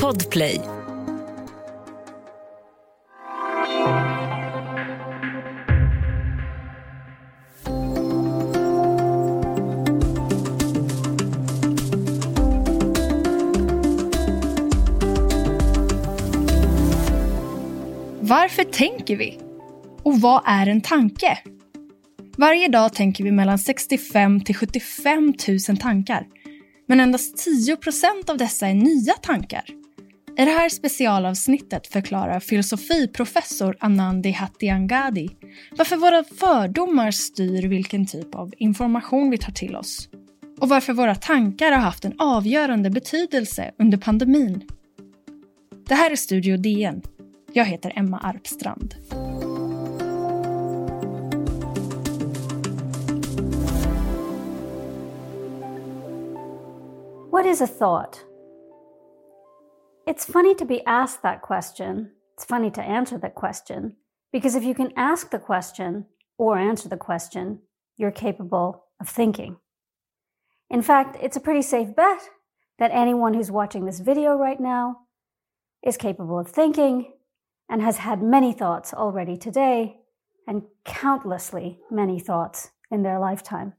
Podplay. Varför tänker vi? Och vad är en tanke? Varje dag tänker vi mellan 65 till 75 000 tankar. Men endast 10% av dessa är nya tankar. I det här specialavsnittet förklarar filosofiprofessor Anandi Hattiangadi varför våra fördomar styr vilken typ av information vi tar till oss. Och varför våra tankar har haft en avgörande betydelse under pandemin. Det här är Studio DN. Jag heter Emma Arpstrand. What is a thought? It's funny to be asked that question. It's funny to answer that question because if you can ask the question or answer the question, you're capable of thinking. In fact, it's a pretty safe bet that anyone who's watching this video right now is capable of thinking and has had many thoughts already today and countlessly many thoughts in their lifetime.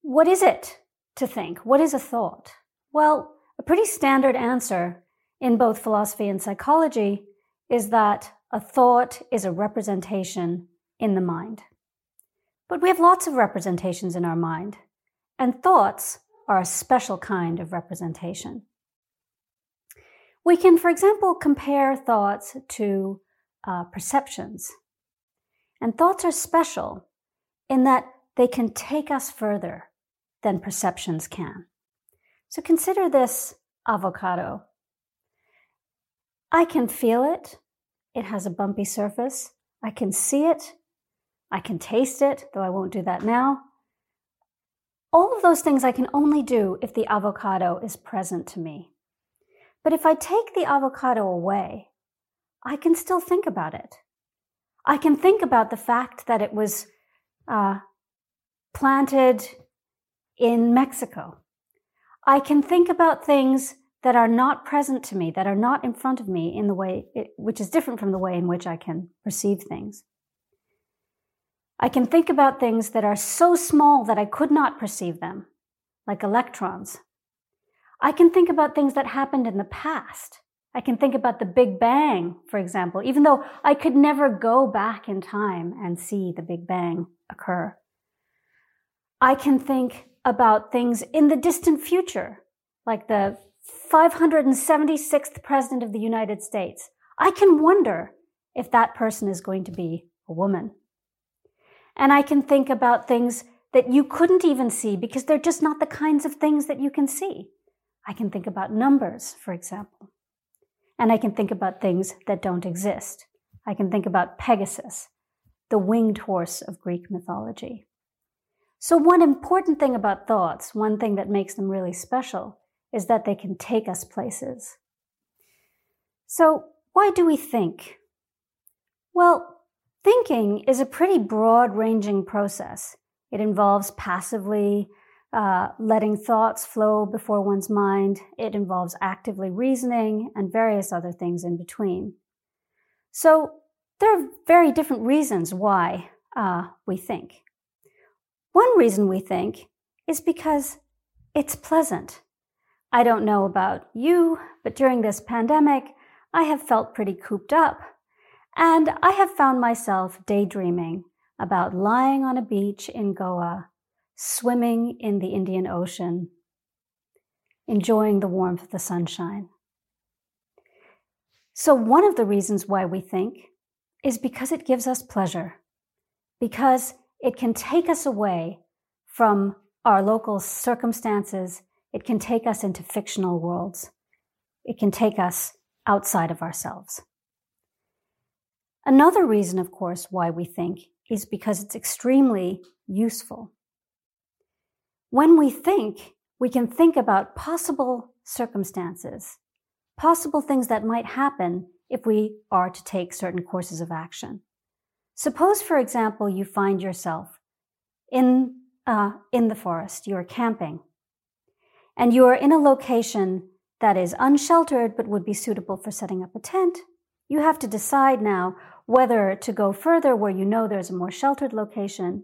What is it to think. What is a thought? Well, a pretty standard answer in both philosophy and psychology is that a thought is a representation in the mind. But we have lots of representations in our mind, and thoughts are a special kind of representation. We can, for example, compare thoughts to uh, perceptions. And thoughts are special in that they can take us further than perceptions can. So consider this avocado. I can feel it. It has a bumpy surface. I can see it. I can taste it, though I won't do that now. All of those things I can only do if the avocado is present to me. But if I take the avocado away, I can still think about it. I can think about the fact that it was uh, planted in Mexico. I can think about things that are not present to me, that are not in front of me in the way, it, which is different from the way in which I can perceive things. I can think about things that are so small that I could not perceive them, like electrons. I can think about things that happened in the past. I can think about the Big Bang, for example, even though I could never go back in time and see the Big Bang occur. I can think about things in the distant future, like the 576th President of the United States, I can wonder if that person is going to be a woman. And I can think about things that you couldn't even see because they're just not the kinds of things that you can see. I can think about numbers, for example. And I can think about things that don't exist. I can think about Pegasus, the winged horse of Greek mythology. So, one important thing about thoughts, one thing that makes them really special, is that they can take us places. So, why do we think? Well, thinking is a pretty broad ranging process. It involves passively uh, letting thoughts flow before one's mind, it involves actively reasoning, and various other things in between. So, there are very different reasons why uh, we think. One reason we think is because it's pleasant. I don't know about you, but during this pandemic, I have felt pretty cooped up. And I have found myself daydreaming about lying on a beach in Goa, swimming in the Indian Ocean, enjoying the warmth of the sunshine. So, one of the reasons why we think is because it gives us pleasure, because it can take us away from our local circumstances. It can take us into fictional worlds. It can take us outside of ourselves. Another reason, of course, why we think is because it's extremely useful. When we think, we can think about possible circumstances, possible things that might happen if we are to take certain courses of action. Suppose, for example, you find yourself in, uh, in the forest, you're camping, and you are in a location that is unsheltered but would be suitable for setting up a tent, you have to decide now whether to go further where you know there's a more sheltered location.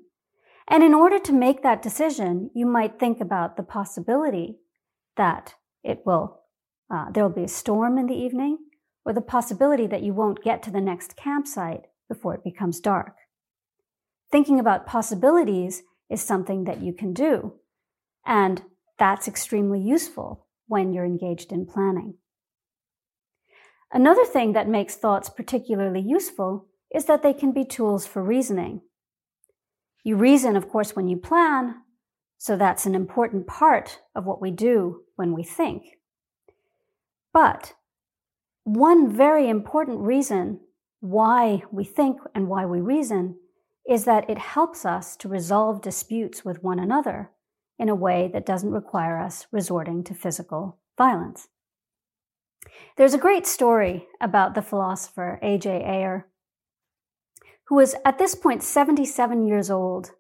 And in order to make that decision, you might think about the possibility that it will, uh, there will be a storm in the evening, or the possibility that you won't get to the next campsite before it becomes dark. Thinking about possibilities is something that you can do, and that's extremely useful when you're engaged in planning. Another thing that makes thoughts particularly useful is that they can be tools for reasoning. You reason, of course, when you plan, so that's an important part of what we do when we think. But one very important reason why we think and why we reason is that it helps us to resolve disputes with one another in a way that doesn't require us resorting to physical violence. There's a great story about the philosopher A.J. Ayer, who was at this point 77 years old.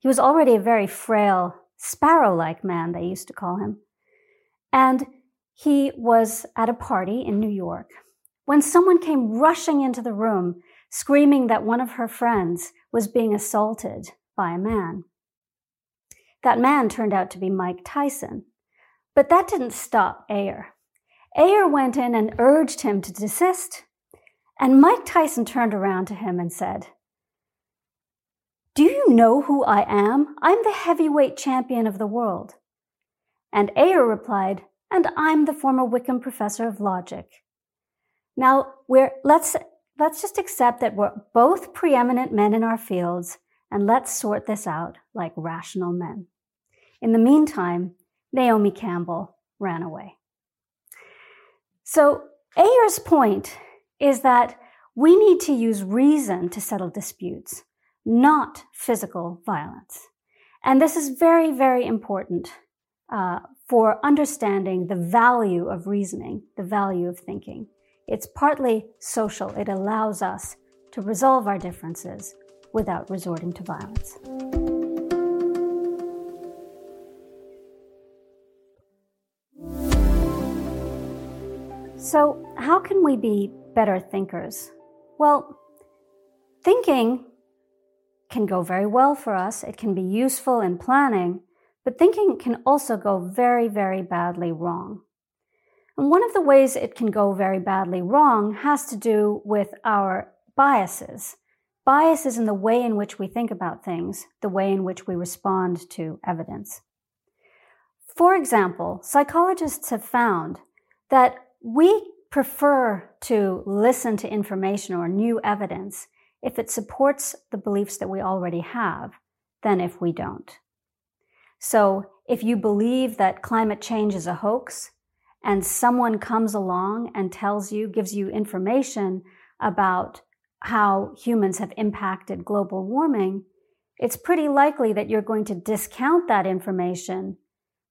He was already a very frail, sparrow like man, they used to call him. And he was at a party in New York when someone came rushing into the room, screaming that one of her friends was being assaulted by a man. That man turned out to be Mike Tyson. But that didn't stop Ayer. Ayer went in and urged him to desist. And Mike Tyson turned around to him and said, Do you know who I am? I'm the heavyweight champion of the world. And Ayer replied, And I'm the former Wykeham professor of logic. Now, we're, let's, let's just accept that we're both preeminent men in our fields, and let's sort this out like rational men. In the meantime, Naomi Campbell ran away. So Ayer's point is that we need to use reason to settle disputes, not physical violence. And this is very, very important uh, for understanding the value of reasoning, the value of thinking. It's partly social. It allows us to resolve our differences without resorting to violence. So, how can we be better thinkers? Well, thinking can go very well for us. It can be useful in planning, but thinking can also go very, very badly wrong. One of the ways it can go very badly wrong has to do with our biases. Biases in the way in which we think about things, the way in which we respond to evidence. For example, psychologists have found that we prefer to listen to information or new evidence if it supports the beliefs that we already have than if we don't. So if you believe that climate change is a hoax and someone comes along and tells you, gives you information about how humans have impacted global warming, it's pretty likely that you're going to discount that information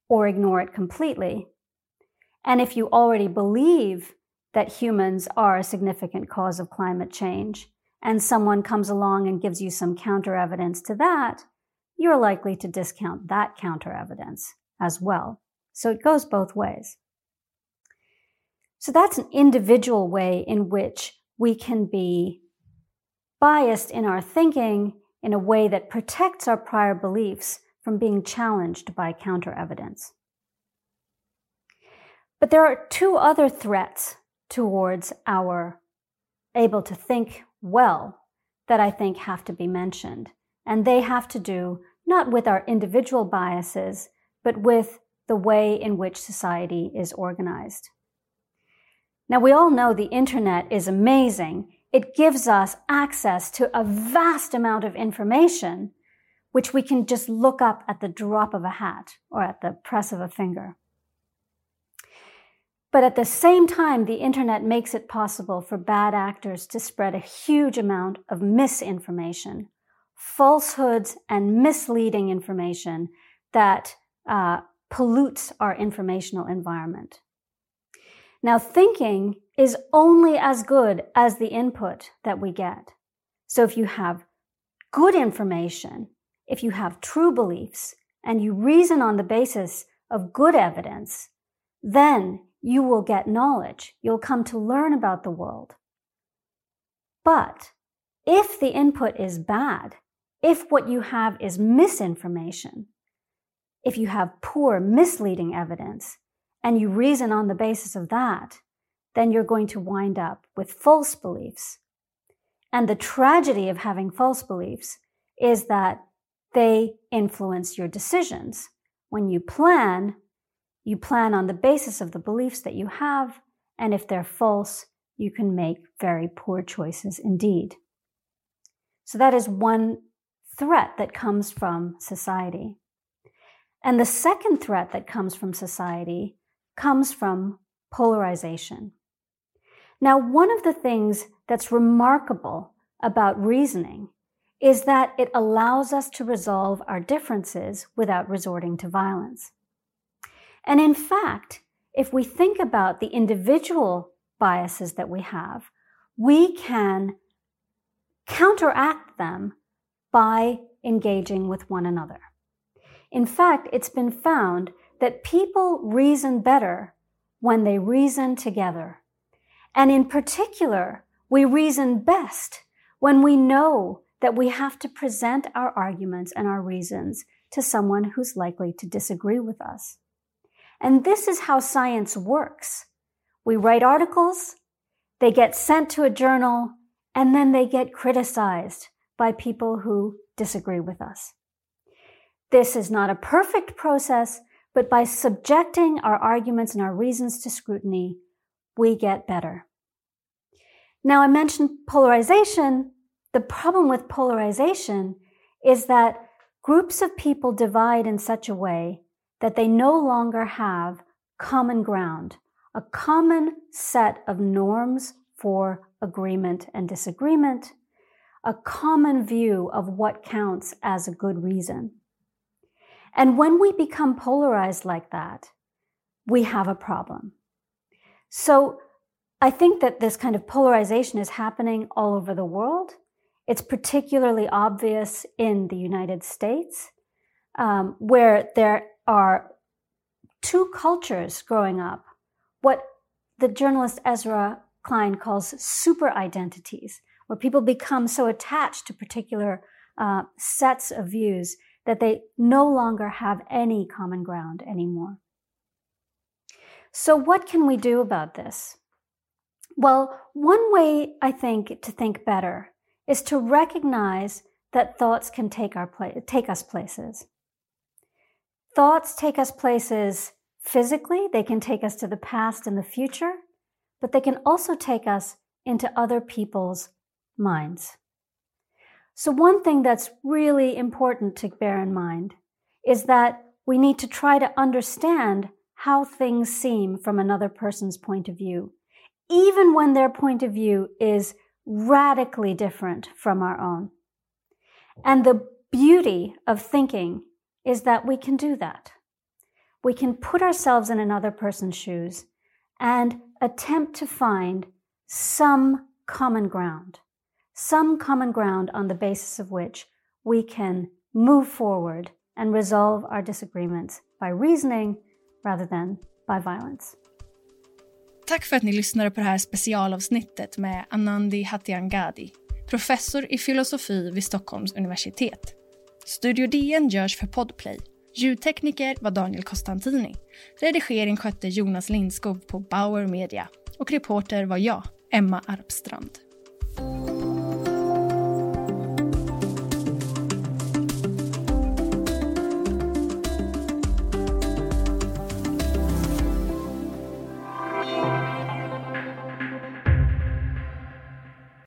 or ignore it completely and if you already believe that humans are a significant cause of climate change, and someone comes along and gives you some counter evidence to that, you're likely to discount that counter evidence as well. So it goes both ways. So that's an individual way in which we can be biased in our thinking in a way that protects our prior beliefs from being challenged by counter evidence. But there are two other threats towards our able to think well that I think have to be mentioned. And they have to do not with our individual biases, but with the way in which society is organized. Now, we all know the internet is amazing. It gives us access to a vast amount of information, which we can just look up at the drop of a hat or at the press of a finger. But at the same time, the internet makes it possible for bad actors to spread a huge amount of misinformation, falsehoods, and misleading information that uh, pollutes our informational environment. Now, thinking is only as good as the input that we get. So if you have good information, if you have true beliefs, and you reason on the basis of good evidence, then you will get knowledge. You'll come to learn about the world. But if the input is bad, if what you have is misinformation, if you have poor, misleading evidence, and you reason on the basis of that, then you're going to wind up with false beliefs. And the tragedy of having false beliefs is that they influence your decisions. When you plan, you plan on the basis of the beliefs that you have, and if they're false, you can make very poor choices indeed. So that is one threat that comes from society. And the second threat that comes from society comes from polarization. Now, one of the things that's remarkable about reasoning is that it allows us to resolve our differences without resorting to violence. And in fact, if we think about the individual biases that we have, we can counteract them by engaging with one another. In fact, it's been found that people reason better when they reason together. And in particular, we reason best when we know that we have to present our arguments and our reasons to someone who's likely to disagree with us. And this is how science works. We write articles, they get sent to a journal, and then they get criticized by people who disagree with us. This is not a perfect process, but by subjecting our arguments and our reasons to scrutiny, we get better. Now, I mentioned polarization. The problem with polarization is that groups of people divide in such a way that they no longer have common ground, a common set of norms for agreement and disagreement, a common view of what counts as a good reason. And when we become polarized like that, we have a problem. So I think that this kind of polarization is happening all over the world. It's particularly obvious in the United States, um, where there are two cultures growing up. What the journalist Ezra Klein calls super identities, where people become so attached to particular uh, sets of views that they no longer have any common ground anymore. So, what can we do about this? Well, one way I think to think better is to recognize that thoughts can take, our pla- take us places. Thoughts take us places physically, they can take us to the past and the future, but they can also take us into other people's minds. So, one thing that's really important to bear in mind is that we need to try to understand how things seem from another person's point of view, even when their point of view is radically different from our own. And the beauty of thinking is that we can do that. We can put ourselves in another person's shoes and attempt to find some common ground some common ground on the basis of which we can move forward and resolve our disagreements by reasoning rather than by violence. Tack för att ni lyssnade på det här specialavsnittet med Anandi Hatiangadi, professor i filosofi vid Stockholms universitet. Studio DN görs för Podplay. Ljudtekniker var Daniel Costantini. Redigering skötte Jonas Lindskog på Bauer Media och reporter var jag, Emma Arpstrand.